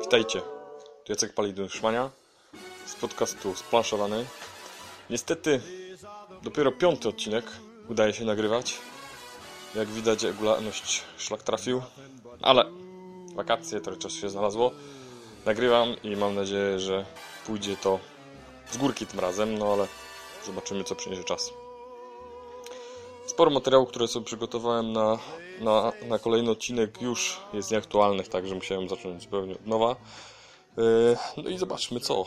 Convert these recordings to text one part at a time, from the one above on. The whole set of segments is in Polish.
Witajcie, tu Jacek Palidun Szmania z podcastu Splanszowany. Niestety dopiero piąty odcinek udaje się nagrywać. Jak widać regularność szlak trafił, ale wakacje, trochę czasu się znalazło. Nagrywam i mam nadzieję, że pójdzie to z górki tym razem, no ale zobaczymy co przyniesie czas. Sporo materiałów, które sobie przygotowałem na, na, na kolejny odcinek już jest nieaktualnych, także musiałem zacząć zupełnie od nowa. Yy, No i zobaczmy co.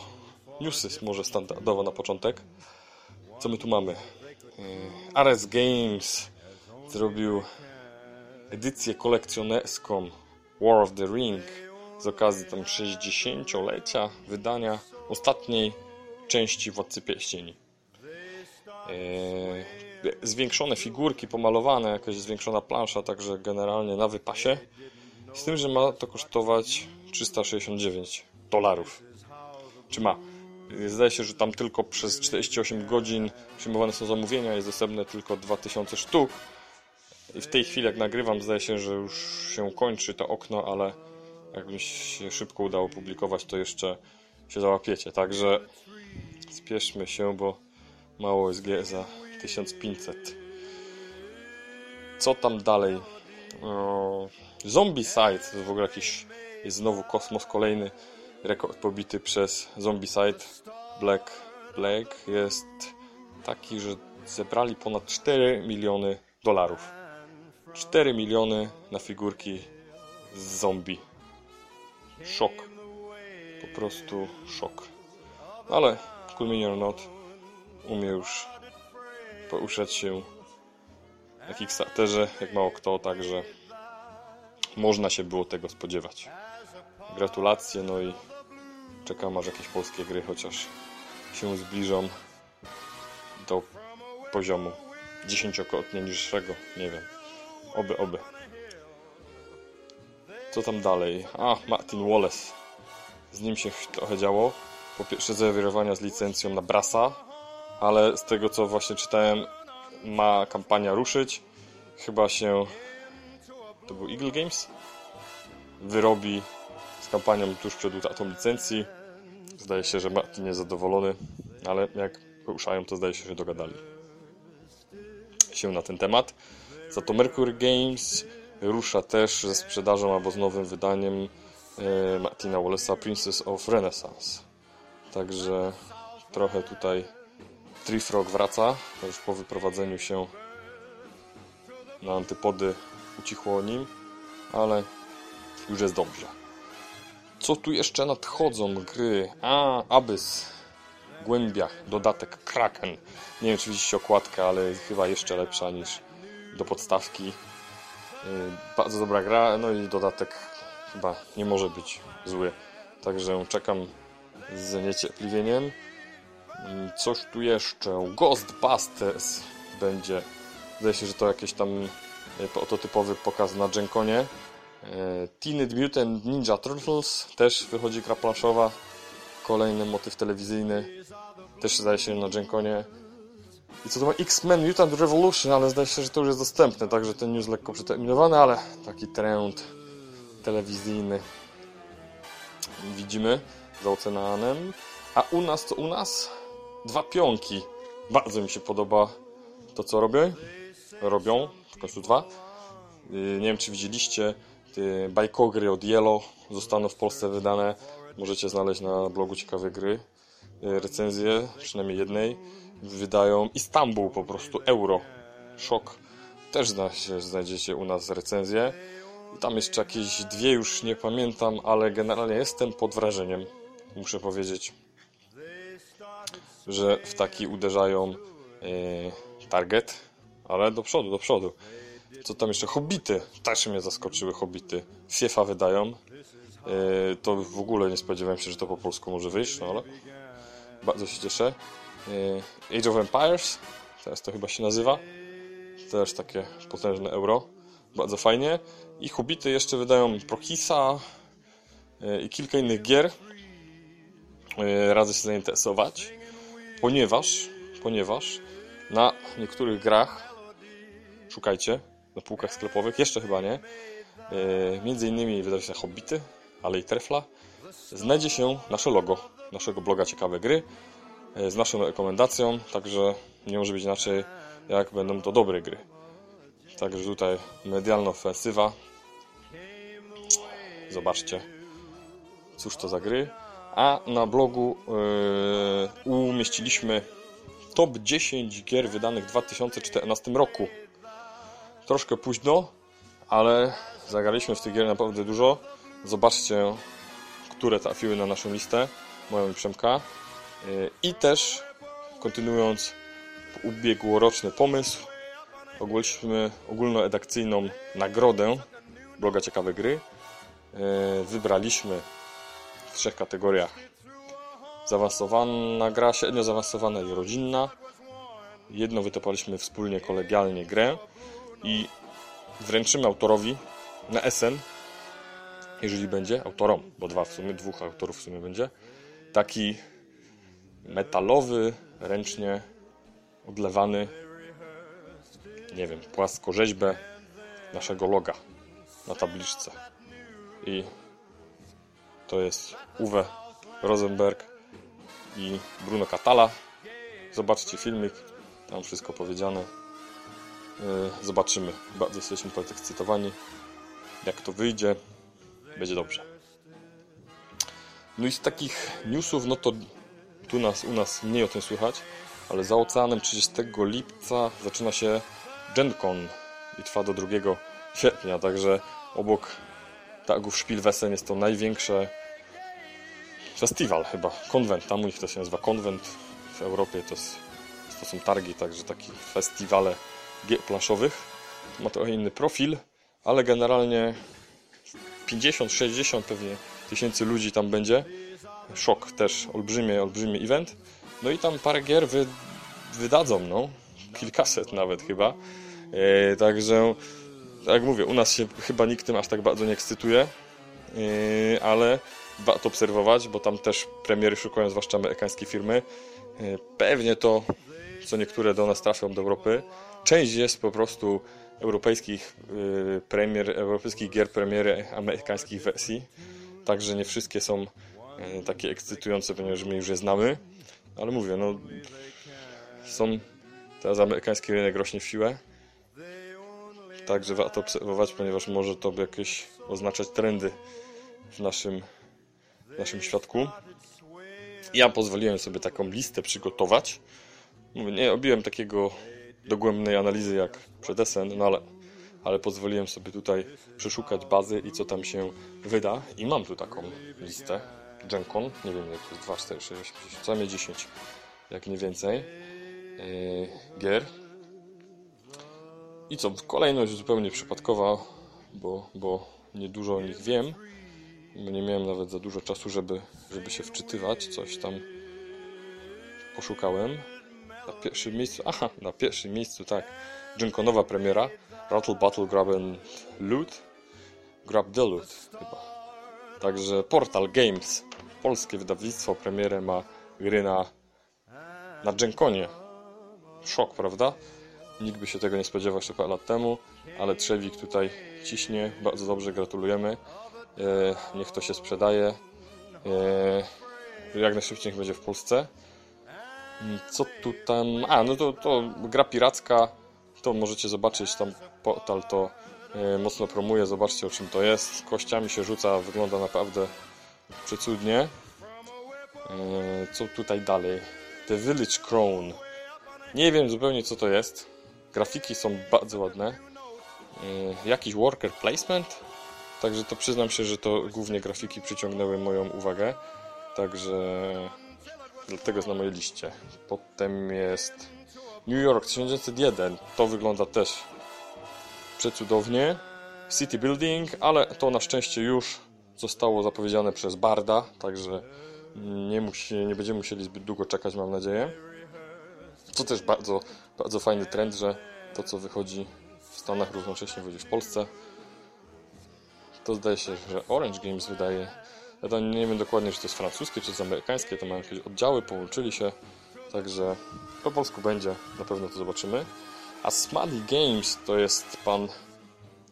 Newsy może standardowo na początek. Co my tu mamy? Yy, Ares Games zrobił edycję kolekcjonerską War of the Ring z okazji tam 60-lecia wydania ostatniej części Władcy Pierścieni. Zwiększone figurki, pomalowane, jakaś zwiększona plansza, także generalnie na wypasie. Z tym, że ma to kosztować 369 dolarów. Czy ma? Zdaje się, że tam tylko przez 48 godzin przyjmowane są zamówienia, jest dostępne tylko 2000 sztuk. I w tej chwili, jak nagrywam, zdaje się, że już się kończy to okno, ale jakby się szybko udało publikować, to jeszcze się załapiecie. Także spieszmy się, bo mało jest za 1500. Co tam dalej? Zombie Side to w ogóle jakiś jest znowu kosmos kolejny rekord pobity przez Zombie Side. Black Black jest taki, że zebrali ponad 4 miliony dolarów. 4 miliony na figurki z zombie. Szok. Po prostu szok. Ale cool mini or not umie już poruszać się na Kickstarterze, jak mało kto, także można się było tego spodziewać. Gratulacje, no i czekam aż jakieś polskie gry chociaż się zbliżą do poziomu dziesięciokrotnie niższego, nie wiem. Oby, oby. Co tam dalej? A, Martin Wallace. Z nim się trochę działo. Po pierwsze zawirowania z licencją na Brasa, ale z tego co właśnie czytałem, ma kampania ruszyć. Chyba się. To był Eagle Games? Wyrobi z kampanią tuż przed utratą licencji. Zdaje się, że Martin jest zadowolony, ale jak ruszają, to zdaje się, że dogadali się na ten temat. Za to Mercury Games rusza też ze sprzedażą albo z nowym wydaniem e, Martina Wallace'a Princess of Renaissance. Także trochę tutaj Trifrog wraca, już po wyprowadzeniu się na antypody ucichło o nim, ale już jest dobrze. Co tu jeszcze nadchodzą gry? A, Abyss, Głębia, dodatek Kraken. Nie wiem, czy widzicie okładkę, ale chyba jeszcze lepsza niż do podstawki. Yy, Bardzo dobra gra, no i dodatek chyba nie może być zły. Także czekam z niecierpliwieniem. Mm, Coś tu jeszcze. Ghostbusters będzie. Zdaje się, że to jakiś tam e, prototypowy pokaz na Genkonie. E, Teenage Mutant Ninja Turtles też wychodzi gra planszowa. Kolejny motyw telewizyjny. Też zdaje się na Genkonie. I co to ma? X-Men Mutant Revolution, ale zdaje się, że to już jest dostępne, także ten news lekko przeterminowany, ale taki trend telewizyjny widzimy za oceanem. A u nas, co u nas? Dwa pionki. Bardzo mi się podoba to, co robią. Robią, w końcu dwa. Yy, Nie wiem, czy widzieliście, te bajkogry od Yellow zostaną w Polsce wydane. Możecie znaleźć na blogu ciekawe gry. Yy, Recenzję, przynajmniej jednej. Wydają Istanbul po prostu, euro. Szok. Też znajdziecie u nas recenzję. Tam jeszcze jakieś dwie, już nie pamiętam, ale generalnie jestem pod wrażeniem. Muszę powiedzieć, że w taki uderzają e, target, ale do przodu, do przodu. Co tam jeszcze? Hobbity. Też mnie zaskoczyły Hobbity. Fiefa wydają. E, to w ogóle nie spodziewałem się, że to po polsku może wyjść, no ale bardzo się cieszę. E, Age of Empires. Teraz to chyba się nazywa. Też takie potężne euro. Bardzo fajnie. I Hobbity jeszcze wydają Prohisa e, i kilka innych gier. Radzę się zainteresować, ponieważ, ponieważ na niektórych grach szukajcie na półkach sklepowych, jeszcze chyba nie. E, między innymi wydaje się Hobbity, ale i Trefla. Znajdzie się nasze logo, naszego bloga Ciekawe Gry e, z naszą rekomendacją, także nie może być inaczej, jak będą to dobre gry. Także tutaj medialna ofensywa. Zobaczcie, cóż to za gry. A na blogu yy, umieściliśmy top 10 gier wydanych w 2014 roku. Troszkę późno, ale zagraliśmy w tych gier naprawdę dużo. Zobaczcie, które trafiły na naszą listę, moją i Przemka. I też, kontynuując ubiegłoroczny pomysł, ogłosiliśmy ogólnoedakcyjną nagrodę bloga Ciekawe Gry. Yy, wybraliśmy w trzech kategoriach. Zaawansowana gra, średnio zaawansowana i rodzinna. Jedno wytopaliśmy wspólnie, kolegialnie grę i wręczymy autorowi na SN, jeżeli będzie, autorom, bo dwa w sumie, dwóch autorów w sumie będzie, taki metalowy, ręcznie odlewany, nie wiem, płaskorzeźbę naszego loga na tabliczce. I to jest Uwe Rosenberg i Bruno Catala. Zobaczcie filmik, tam wszystko powiedziane. Zobaczymy. Bardzo jesteśmy podekscytowani. Jak to wyjdzie, będzie dobrze. No i z takich newsów, no to tu nas, u nas mniej o tym słychać, ale za oceanem 30 lipca zaczyna się GenCon i trwa do 2 sierpnia, także obok Targów Spielwesen jest to największe festiwal chyba, konwent, tam u nich to się nazywa konwent, w Europie to, jest, to są targi, także takie festiwale gier planszowych. Ma trochę inny profil, ale generalnie 50-60 pewnie tysięcy ludzi tam będzie. Szok też, olbrzymi, olbrzymi event. No i tam parę gier wy, wydadzą, no. Kilkaset nawet chyba. E, także, tak jak mówię, u nas się chyba nikt tym aż tak bardzo nie ekscytuje, e, ale warto obserwować, bo tam też premiery szukają, zwłaszcza amerykańskie firmy. E, pewnie to, co niektóre do nas trafią do Europy, część jest po prostu europejskich e, premier, europejskich gier premiery amerykańskich wersji, także nie wszystkie są e, takie ekscytujące, ponieważ my już je znamy, ale mówię, no są teraz amerykański rynek rośnie w siłę, także warto obserwować, ponieważ może to by jakieś oznaczać trendy w naszym w naszym świadku. Ja pozwoliłem sobie taką listę przygotować. Nie robiłem takiego dogłębnej analizy jak przed SN, no ale, ale pozwoliłem sobie tutaj przeszukać bazy i co tam się wyda. I mam tu taką listę. Gencon, nie wiem ile to jest, 2, 4, 6, 8, 10, co najmniej 10, jak nie więcej, yy, gier. I co, kolejność zupełnie przypadkowa, bo, bo niedużo o nich wiem nie miałem nawet za dużo czasu, żeby, żeby się wczytywać. Coś tam poszukałem. Na pierwszym miejscu, aha, na pierwszym miejscu, tak, Junkonowa premiera, Rattle Battle Grab and Loot, Grab the Loot chyba. Także Portal Games, polskie wydawnictwo, premierę ma gry na, na Genkonie. Szok, prawda? Nikt by się tego nie spodziewał jeszcze parę lat temu, ale Trzewik tutaj ciśnie, bardzo dobrze gratulujemy. E, niech to się sprzedaje. E, jak najszybciej niech będzie w Polsce. Mm, co tu tam... A, no to, to gra piracka. To możecie zobaczyć, tam portal to e, mocno promuje. Zobaczcie o czym to jest. Kościami się rzuca, wygląda naprawdę przecudnie. Co tutaj dalej? The Village Crown. Nie wiem zupełnie co to jest. Grafiki są bardzo ładne. Jakiś worker placement? Także to przyznam się, że to głównie grafiki przyciągnęły moją uwagę. Także dlatego jest na mojej liście. Potem jest New York 1901. To wygląda też przecudownie. City Building, ale to na szczęście już zostało zapowiedziane przez Barda, także nie, musi, nie będziemy musieli zbyt długo czekać, mam nadzieję. To też bardzo, bardzo fajny trend, że to co wychodzi w Stanach równocześnie wychodzi w Polsce to zdaje się, że Orange Games wydaje. Ja nie wiem dokładnie, czy to jest francuskie, czy to jest amerykańskie, to mają jakieś oddziały, połączyli się, także po polsku będzie, na pewno to zobaczymy. A Smiley Games to jest pan,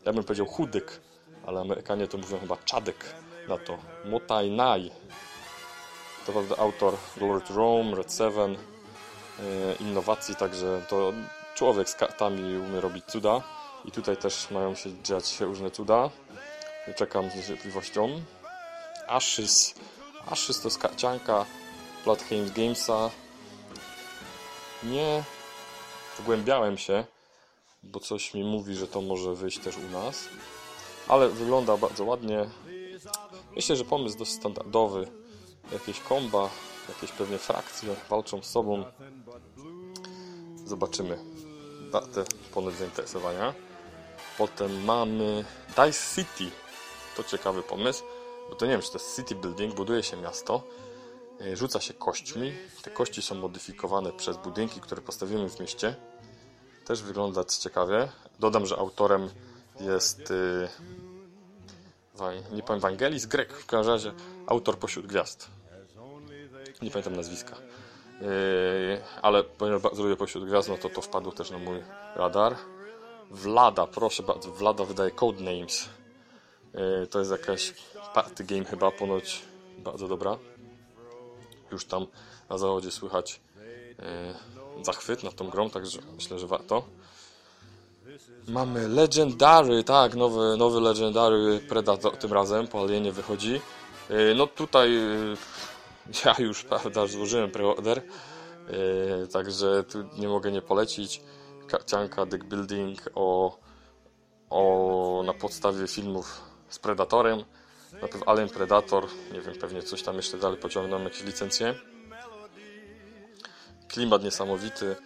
ja bym powiedział chudyk, ale Amerykanie to mówią chyba czadek na to. Motai Nai. To prawda autor Lord Rome, Red Seven, yy, innowacji, także to człowiek z kartami umie robić cuda. I tutaj też mają się dziać różne cuda. Czekam z niecierpliwością. Ashes. Ashes to karcianka Platinum Gamesa. Nie wgłębiałem się, bo coś mi mówi, że to może wyjść też u nas. Ale wygląda bardzo ładnie. Myślę, że pomysł dość standardowy. Jakieś komba, jakieś pewnie frakcje walczą z sobą. Zobaczymy datę ponad zainteresowania. Potem mamy Dice City. To ciekawy pomysł, bo to nie wiem, czy to jest city building, buduje się miasto, e, rzuca się kośćmi. Te kości są modyfikowane przez budynki, które postawimy w mieście. Też wygląda ciekawie. Dodam, że autorem jest y, nie powiem Wangelis, Grek, w każdym razie autor pośród gwiazd. Nie pamiętam nazwiska. Yy, ale ponieważ lubię pośród gwiazd, no to to wpadło też na mój radar. Vlada, proszę bardzo, Vlada wydaje Codenames. Yy, to jest jakaś party game chyba, ponoć bardzo dobra. Już tam na zachodzie słychać yy, zachwyt nad tą grą, także myślę, że warto. Mamy Legendary, tak, nowy, nowy Legendary Predator tym razem po Alienie wychodzi. Yy, no tutaj ja już, prawda, złożyłem preorder, także tu nie mogę nie polecić. Karcianka Deck Building o, o, na podstawie filmów z Predatorem. Najpierw Alien Predator, nie wiem, pewnie coś tam jeszcze dalej pociągną, jakieś licencje. Klimat niesamowity.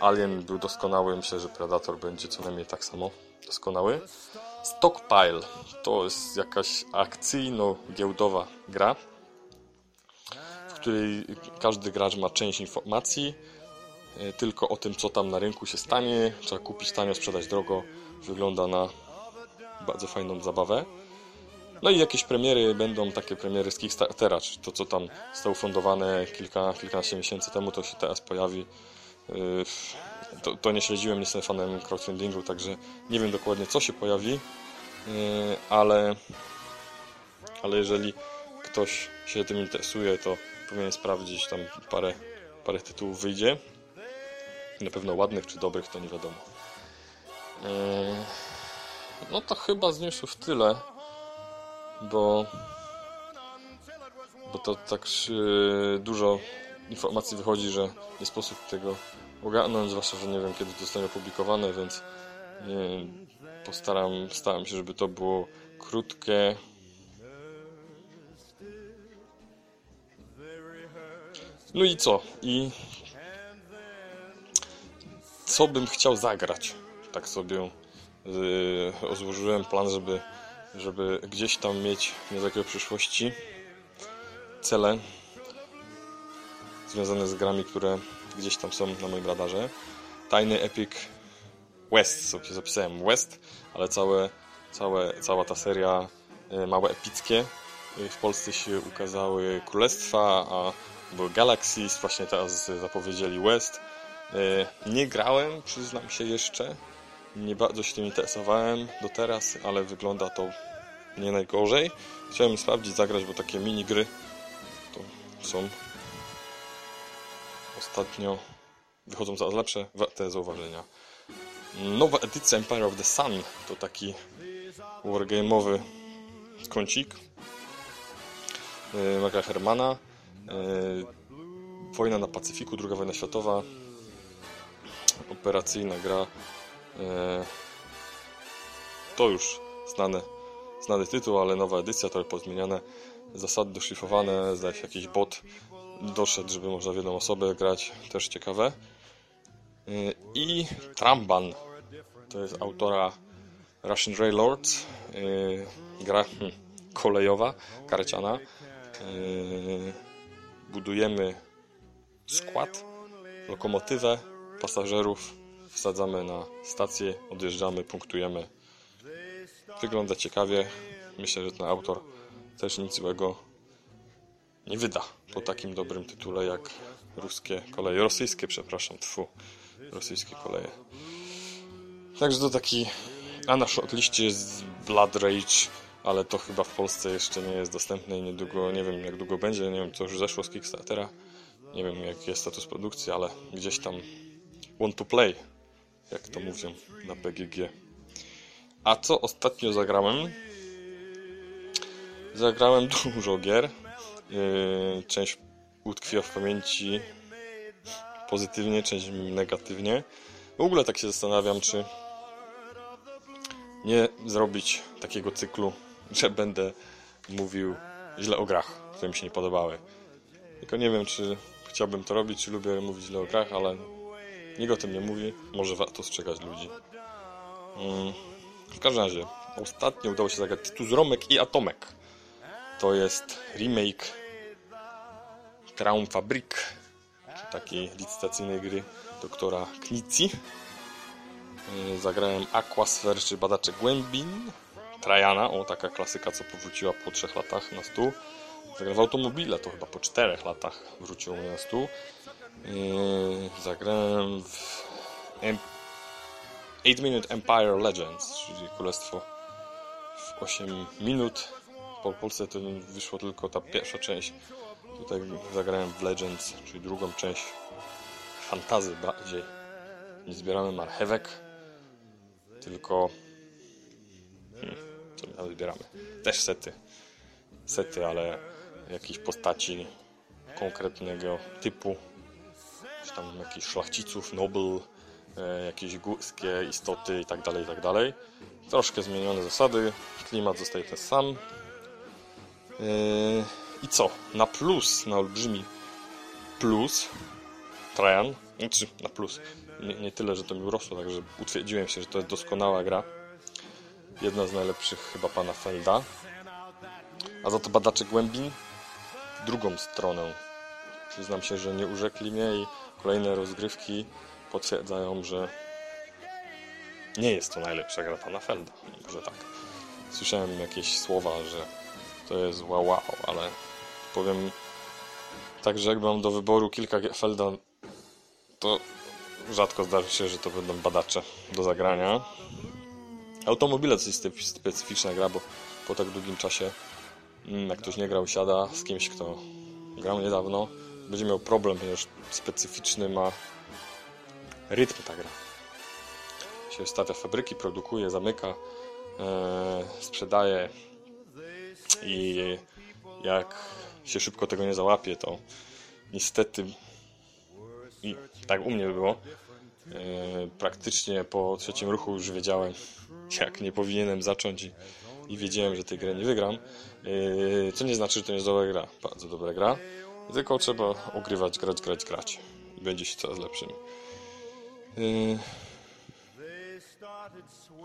Alien był doskonały, myślę, że Predator będzie co najmniej tak samo doskonały. Stockpile to jest jakaś akcyjno-giełdowa gra, w której każdy gracz ma część informacji tylko o tym, co tam na rynku się stanie. Trzeba kupić tanio, sprzedać drogo. Wygląda na bardzo fajną zabawę. No i jakieś premiery będą takie premiery z Kickstartera, czy to co tam zostało fundowane kilka, kilkanaście miesięcy temu, to się teraz pojawi. To, to nie śledziłem, nie jestem fanem crowdfundingu, także nie wiem dokładnie co się pojawi, ale, ale jeżeli ktoś się tym interesuje, to powinien sprawdzić, tam parę, parę tytułów wyjdzie. Na pewno ładnych czy dobrych, to nie wiadomo. No to chyba z newsów tyle bo, bo to tak dużo informacji wychodzi, że nie sposób tego ogarnąć, zwłaszcza, że nie wiem kiedy to zostanie opublikowane, więc nie, postaram staram się, żeby to było krótkie. No i co? I co bym chciał zagrać? Tak sobie yy, rozłożyłem plan, żeby żeby gdzieś tam mieć niedalekiej przyszłości cele związane z grami, które gdzieś tam są na moim radarze. Tajny Epic West sobie zapisałem West, ale całe, całe, cała ta seria e, małe epickie. E, w Polsce się ukazały Królestwa, a były Galaxies, właśnie teraz zapowiedzieli West. E, nie grałem, przyznam się jeszcze, nie bardzo się tym interesowałem do teraz, ale wygląda to nie najgorzej. Chciałem sprawdzić, zagrać, bo takie mini gry to są ostatnio wychodzą coraz lepsze, warte zauważenia. Nowa edycja Empire of the Sun to taki wargame'owy kącik e, Maga Hermana e, Wojna na Pacyfiku, II wojna światowa operacyjna gra to już znane, znany tytuł, ale nowa edycja, trochę pozmieniane, zasady doszlifowane, zdaje się jakiś bot doszedł, żeby można w jedną osobę grać, też ciekawe. E, I Tramban, to jest autora Russian Railroads, e, gra hmm, kolejowa, karciana. Budujemy skład, lokomotywę, pasażerów, wsadzamy na stację, odjeżdżamy, punktujemy. Wygląda ciekawie. Myślę, że ten autor też nic złego nie wyda po takim dobrym tytule jak ruskie koleje, rosyjskie, przepraszam, tfu, rosyjskie koleje. Także to taki... A na shortliście jest Blood Rage, ale to chyba w Polsce jeszcze nie jest dostępne i niedługo, nie wiem jak długo będzie, nie wiem co już zeszło z Kickstartera. Nie wiem jaki jest status produkcji, ale gdzieś tam want to play, jak to mówią na BGG. A co ostatnio zagrałem? Zagrałem dużo gier. Yy, część utkwiła w pamięci pozytywnie, część negatywnie. W ogóle tak się zastanawiam, czy nie zrobić takiego cyklu, że będę mówił źle o grach, które mi się nie podobały. Tylko nie wiem, czy chciałbym to robić, czy lubię mówić źle o grach, ale nikt o tym nie mówi. Może warto strzegać ludzi. Mm. W każdym razie, ostatnio udało się zagrać Titus Romek i Atomek. To jest remake Traum Fabrik, czy takiej licytacyjnej gry doktora Knici. Yy, Zagrałem Aquasphere, czy Badacze Głębin. Trajana, o taka klasyka, co powróciła po trzech latach na stół. Zagrałem w Automobile, to chyba po czterech latach wróciło na stół. Yy, Zagrałem w em- 8 Minute Empire Legends, czyli Królestwo w 8 minut. Po Polsce to wyszło tylko ta pierwsza część. Tutaj zagrałem w Legends, czyli drugą część fantazy bardziej. Nie zbieramy marchewek, tylko hmm, co my tam zbieramy? Też sety. Sety, ale jakiejś postaci konkretnego typu. Czy tam jakichś szlachciców, nobel, e, jakieś górskie istoty i tak dalej, i tak dalej. Troszkę zmienione zasady, klimat zostaje ten sam. E, I co? Na plus, na olbrzymi plus Trajan, znaczy na plus. Nie, nie tyle, że to mi urosło, także utwierdziłem się, że to jest doskonała gra. Jedna z najlepszych chyba pana Felda. A za to badacze głębin drugą stronę. Przyznam się, że nie urzekli mnie i kolejne rozgrywki potwierdzają, że nie jest to najlepsza gra pana Felda. Może tak. Słyszałem jakieś słowa, że to jest wow, wow, ale powiem tak, że jak mam do wyboru kilka Felda, to rzadko zdarzy się, że to będą badacze do zagrania. Automobile to jest spe- specyficzna gra, bo po tak długim czasie, mm, jak ktoś nie grał, siada z kimś, kto grał niedawno, będzie miał problem, ponieważ specyficzny ma rytm ta gra. Się stawia fabryki, produkuje, zamyka, e, sprzedaje i jak się szybko tego nie załapie, to niestety i tak u mnie było. e, Praktycznie po trzecim ruchu już wiedziałem, jak nie powinienem zacząć i, i wiedziałem, że tej gry nie wygram. E, Co nie znaczy, że to nie jest dobra gra. Bardzo dobra gra. Tylko trzeba ogrywać, grać, grać, grać. I będzie się coraz lepszym.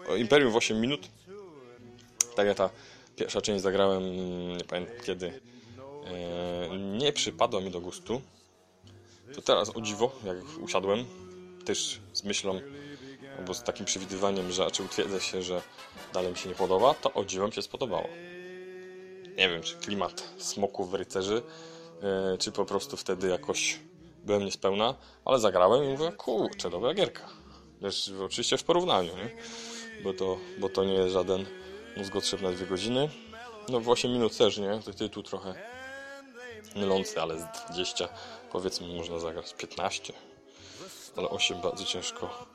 O Imperium w 8 minut. Tak jak ta pierwsza część zagrałem, nie pamiętam kiedy. E, Nie przypadła mi do gustu. To teraz o dziwo, jak usiadłem, też z myślą, albo z takim przewidywaniem, że raczej utwierdzę się, że dalej mi się nie podoba, to o dziwo mi się spodobało. Nie wiem, czy klimat smoków rycerzy, czy po prostu wtedy jakoś byłem niespełna, ale zagrałem i mówię, kurczę, dobra gierka. Też oczywiście w porównaniu, nie? Bo, to, bo to nie jest żaden mózgotrzeb na dwie godziny. No w 8 minut też, nie? To tytuł trochę mylący, ale z 20 powiedzmy można zagrać 15 ale 8 bardzo ciężko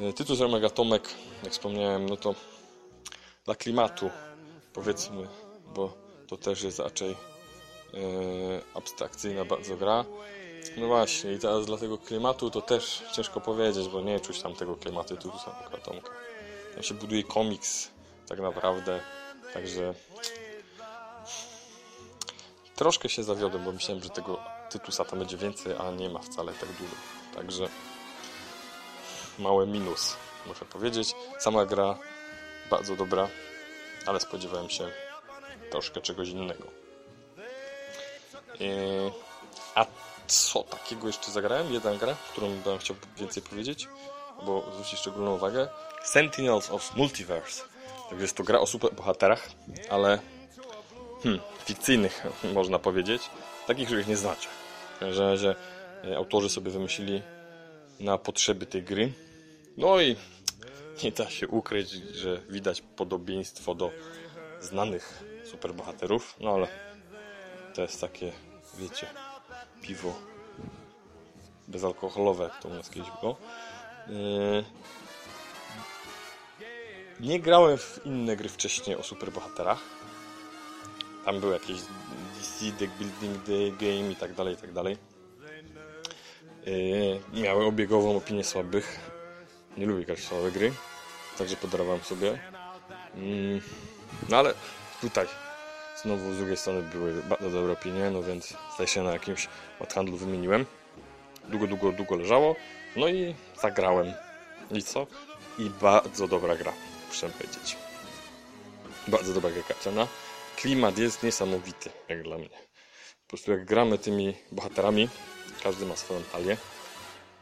E, tytuł z Omega Tomek jak wspomniałem no to dla klimatu powiedzmy bo to też jest raczej e, abstrakcyjna bardzo gra no właśnie i teraz dla tego klimatu to też ciężko powiedzieć bo nie czuć tam tego klimatu z Omega Tomka tam się buduje komiks tak naprawdę także Troszkę się zawiodłem, bo myślałem, że tego Tytusa tam będzie więcej, a nie ma wcale tak dużo. Także mały minus, muszę powiedzieć. Sama gra bardzo dobra, ale spodziewałem się troszkę czegoś innego. Eee, a co takiego jeszcze zagrałem? Jedna gra, którą bym chciał więcej powiedzieć, bo zwrócić szczególną uwagę. Sentinels of Multiverse. Tak jest to gra o superbohaterach, ale hmm, fikcyjnych, można powiedzieć, takich, których nie znacie. W każdym razie e, autorzy sobie wymyślili na potrzeby tej gry. No i nie da się ukryć, że widać podobieństwo do znanych superbohaterów, no ale to jest takie, wiecie, piwo bezalkoholowe, jak to u nas kiedyś było. Yy, nie grałem w inne gry wcześniej o superbohaterach. Tam były jakieś DC, Deck Building the Game i tak dalej, i tak dalej. Yy, miały obiegową opinię słabych. Nie lubię grać w słabe gry, także podarowałem sobie. Yy, no ale tutaj znowu z drugiej strony były bardzo dobre opinie, no więc zdaje się na jakimś odhandlu wymieniłem. Długo, długo, długo leżało. No i zagrałem. I co? I bardzo dobra gra, muszę powiedzieć. Bardzo dobra gra karciana. Klimat jest niesamowity, jak dla mnie. Po prostu jak gramy tymi bohaterami, każdy ma swoją talię.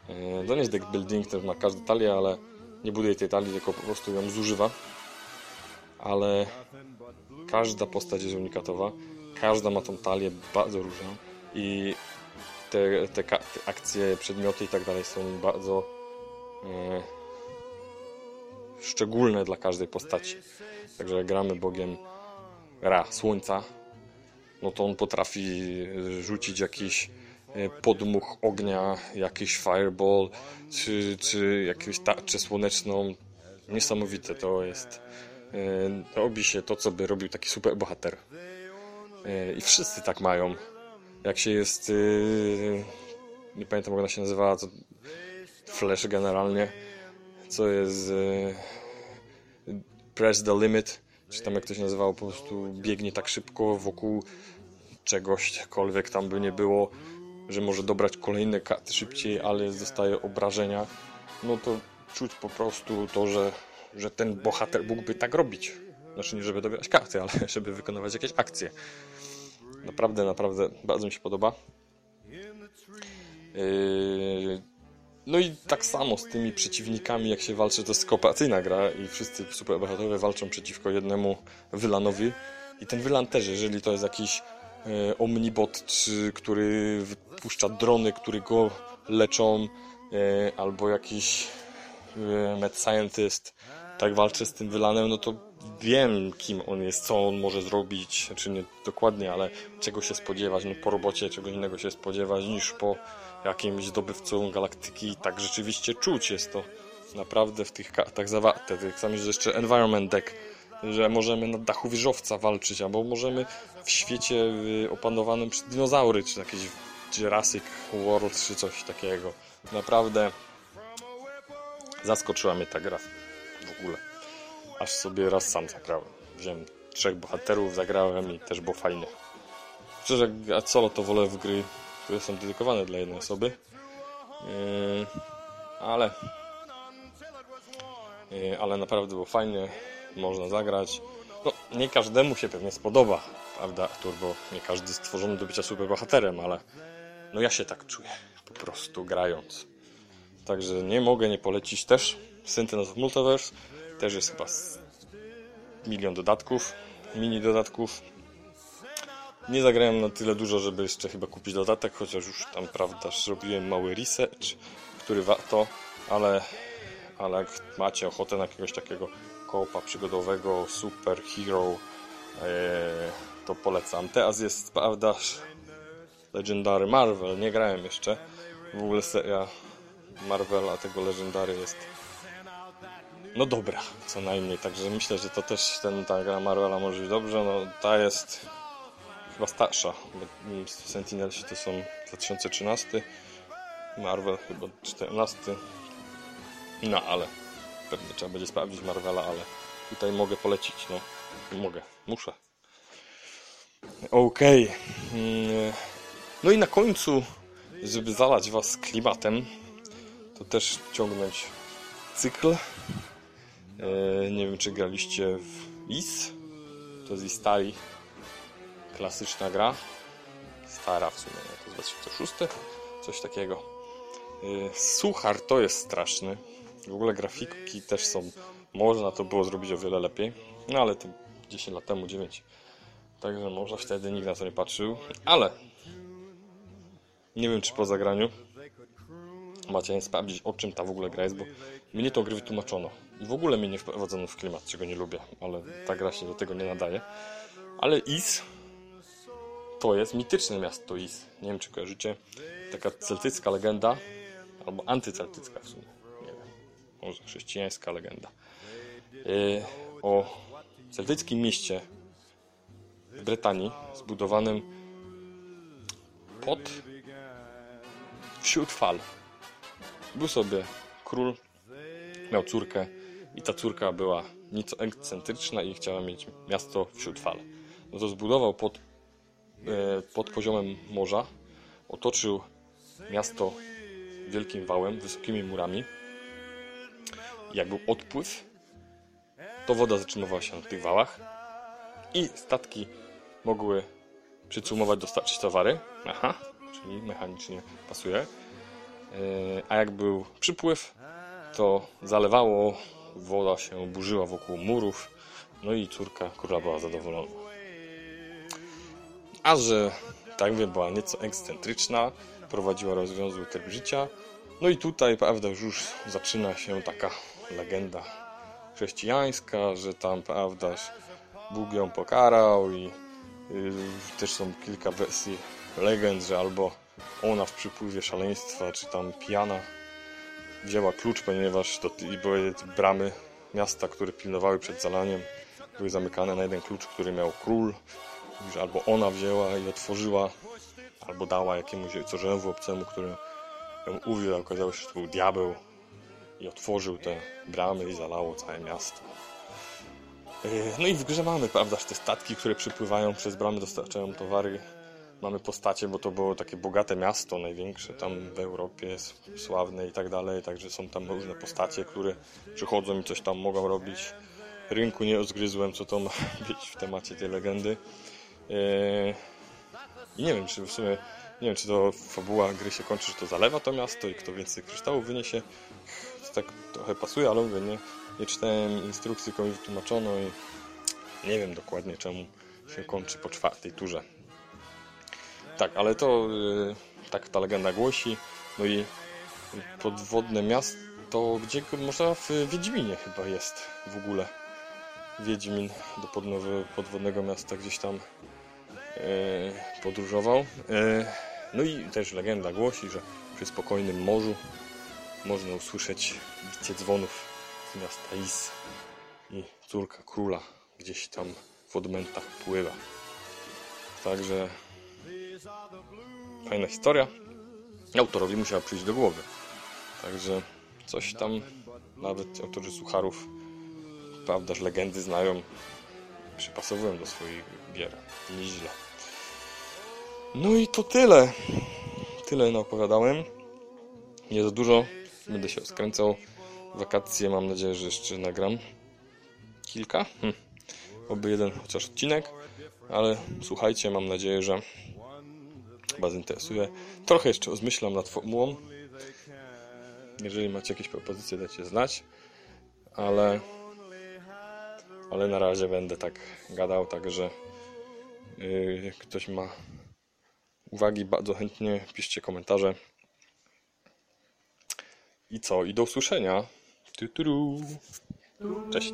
Yy, To nie jest deck building, też ma każdy talię, ale nie buduje tej talii, tylko po prostu ją zużywa. Ale każda postać jest unikatowa. Każda ma tą talię bardzo różną i te, te, te akcje, przedmioty i tak dalej są bardzo e, szczególne dla każdej postaci. Także jak gramy Bogiem Ra, Słońca, no to on potrafi rzucić jakiś e, podmuch ognia, jakiś fireball, czy, czy jakąś tarczę słoneczną. Niesamowite to jest. E, Robi się to, co by robił taki super bohater. E, I wszyscy tak mają. Jak się jest. e, Nie pamiętam, jak ona się nazywała. To Flash generalnie. Co jest. Press the limit. Czy tam jak to się nazywało, po prostu biegnie tak szybko wokół czegośkolwiek tam by nie było, że może dobrać kolejne karty szybciej, ale dostaje obrażenia. No to czuć po prostu to, że, że ten bohater mógłby tak robić. Znaczy nie żeby dobierać karty, ale żeby wykonywać jakieś akcje. Naprawdę, naprawdę bardzo mi się podoba. Yy, No i tak samo z tymi przeciwnikami, jak się walczy, to jest kooperacyjna gra i wszyscy superbohaterowie walczą przeciwko jednemu wylanowi. I ten wylan też, jeżeli to jest jakiś e, omnibot, czy, który wypuszcza drony, które go leczą, e, albo jakiś e, mad scientist, tak walczy z tym wylanem, no to wiem, kim on jest, co on może zrobić, czy nie dokładnie, ale czego się spodziewać, no po robocie czego innego się spodziewać niż po jakimś zdobywcą galaktyki. Tak rzeczywiście czuć jest to naprawdę w tych kartach zawarte. Tak samo jest jeszcze environment deck, że możemy na dachu wieżowca walczyć, albo możemy w świecie y, opanowanym przez dinozaury, czy jakieś Jurassic World, czy coś takiego. Naprawdę zaskoczyła mnie ta gra ogóle. Aż sobie raz sam zagrałem. Wziąłem trzech bohaterów, zagrałem i też było fajnie. Szczerze, a solo to wolę w gry, które są dedykowane dla jednej osoby. Yy, ale yy, ale naprawdę było fajnie, można zagrać. No, nie każdemu się pewnie spodoba, prawda, Artur, bo nie każdy stworzony do bycia superbohaterem, ale no ja się tak czuję, po prostu grając. Także nie mogę nie polecić też Sentinels of Multiverse. Też jest chyba milion dodatków, mini dodatków. Nie zagrałem na tyle dużo, żeby jeszcze chyba kupić dodatek, chociaż już tam, prawda, zrobiłem mały research, który warto, ale, ale jak macie ochotę na jakiegoś takiego koopa przygodowego, super hero, e, to polecam. Teraz jest, prawda, Legendary Marvel, nie grałem jeszcze. W ogóle seria Marvela, tego Legendary jest. No dobra, co najmniej, także myślę, że to też ten, ta gra Marvela może być dobrze, no ta jest chyba starsza, bo to są 2013, Marvel chyba 14, no ale pewnie trzeba będzie sprawdzić Marvela, ale tutaj mogę polecić, no. Mogę, muszę. Okej, mm, no i na końcu, żeby zalać was klimatem, to też ciągnąć cykl. E, nie wiem, czy graliście w IS. To jest Istari. Klasyczna gra. Stara w sumie, to jest 2006. Coś takiego. E, Suchar to jest straszny. W ogóle grafiki też są. Można to było zrobić o wiele lepiej. No ale to 10 lat temu, 9. Także może wtedy nikt na to nie patrzył. Ale nie wiem, czy po zagraniu macie sprawdzić, o czym ta w ogóle gra jest, bo mnie to gry wytłumaczono. i w ogóle mnie nie wprowadzono w klimat, czego nie lubię, ale ta gra się do tego nie nadaje. Ale Is to jest mityczne miasto Is. Nie wiem, czy kojarzycie. Taka celtycka legenda, albo antyceltycka w sumie. Nie wiem. Może chrześcijańska legenda. Yy, o celtyckim mieście w Brytanii, zbudowanym pod wśród fal. Był sobie król, miał córkę i ta córka była nieco ekscentryczna i chciała mieć miasto wśród fal. No to zbudował pod, e, pod poziomem morza, otoczył miasto wielkim wałem, wysokimi murami. Jak był odpływ, to woda zatrzymywała się na tych wałach i statki mogły przycumować, dostarczyć towary. Aha, czyli mechanicznie pasuje. E, A jak był przypływ, to zalewało, woda się burzyła wokół murów, no i córka króla była zadowolona. A że, tak wiem, była nieco ekscentryczna, prowadziła rozwiązły tryb życia, no i tutaj, prawda, już zaczyna się taka legenda chrześcijańska, że tam, prawda, Bóg ją pokarał i y, też są kilka wersji legend, że albo ona w przypływie szaleństwa, czy tam pijana wzięła klucz, ponieważ to były bramy miasta, które pilnowały przed zalaniem, były zamykane na jeden klucz, który miał król, że albo ona wzięła i otworzyła, albo dała jakiemuś ojcorzęwu obcemu, który ją uwiódł, okazało się, że to był diabeł i otworzył te bramy i zalało całe miasto. Yy, No i w grze mamy, prawda, te statki, które przypływają przez bramy, dostarczają towary. Mamy postacie, bo to było takie bogate miasto, największe tam w Europie, sławne i tak dalej, także są tam różne postacie, które przychodzą i coś tam mogą robić. Rynku nie rozgryzłem, co to ma być w temacie tej legendy. Yy, I nie wiem, czy w sumie, nie wiem, czy to fabuła gry się kończy, że to zalewa to miasto i kto więcej kryształów wyniesie. To tak trochę pasuje, ale mówię, nie, nie czytałem instrukcji, tylko mi wytłumaczono i nie wiem dokładnie czemu się kończy po czwartej turze. Tak, ale to yy, tak ta legenda głosi. No i podwodne miasto, gdzie można w Wiedźminie chyba jest w ogóle. Wiedźmin do podwodnego miasta gdzieś tam yy, podróżował. Yy, no i też legenda głosi, że przy spokojnym morzu można usłyszeć bicie dzwonów z miasta Is i córka króla gdzieś tam w odmętach pływa. Także fajna historia. Autorowi musiała przyjść do głowy. Także coś tam nawet autorzy sucharów, prawda, że legendy znają, przypasowują do swoich gier. Nieźle. No i to tyle. Tyle naopowiadałem. Nie za dużo. Będę się skręcał. Wakacje mam nadzieję, że jeszcze nagram kilka. Hm. Oby jeden chociaż odcinek. Ale słuchajcie, mam nadzieję, że Was interesuje. Trochę jeszcze rozmyślam nad formułą. Jeżeli macie jakieś propozycje, dajcie znać. Ale ale na razie będę tak gadał, także yy, ktoś ma uwagi, bardzo chętnie piszcie komentarze. I co? I do usłyszenia. Cześć.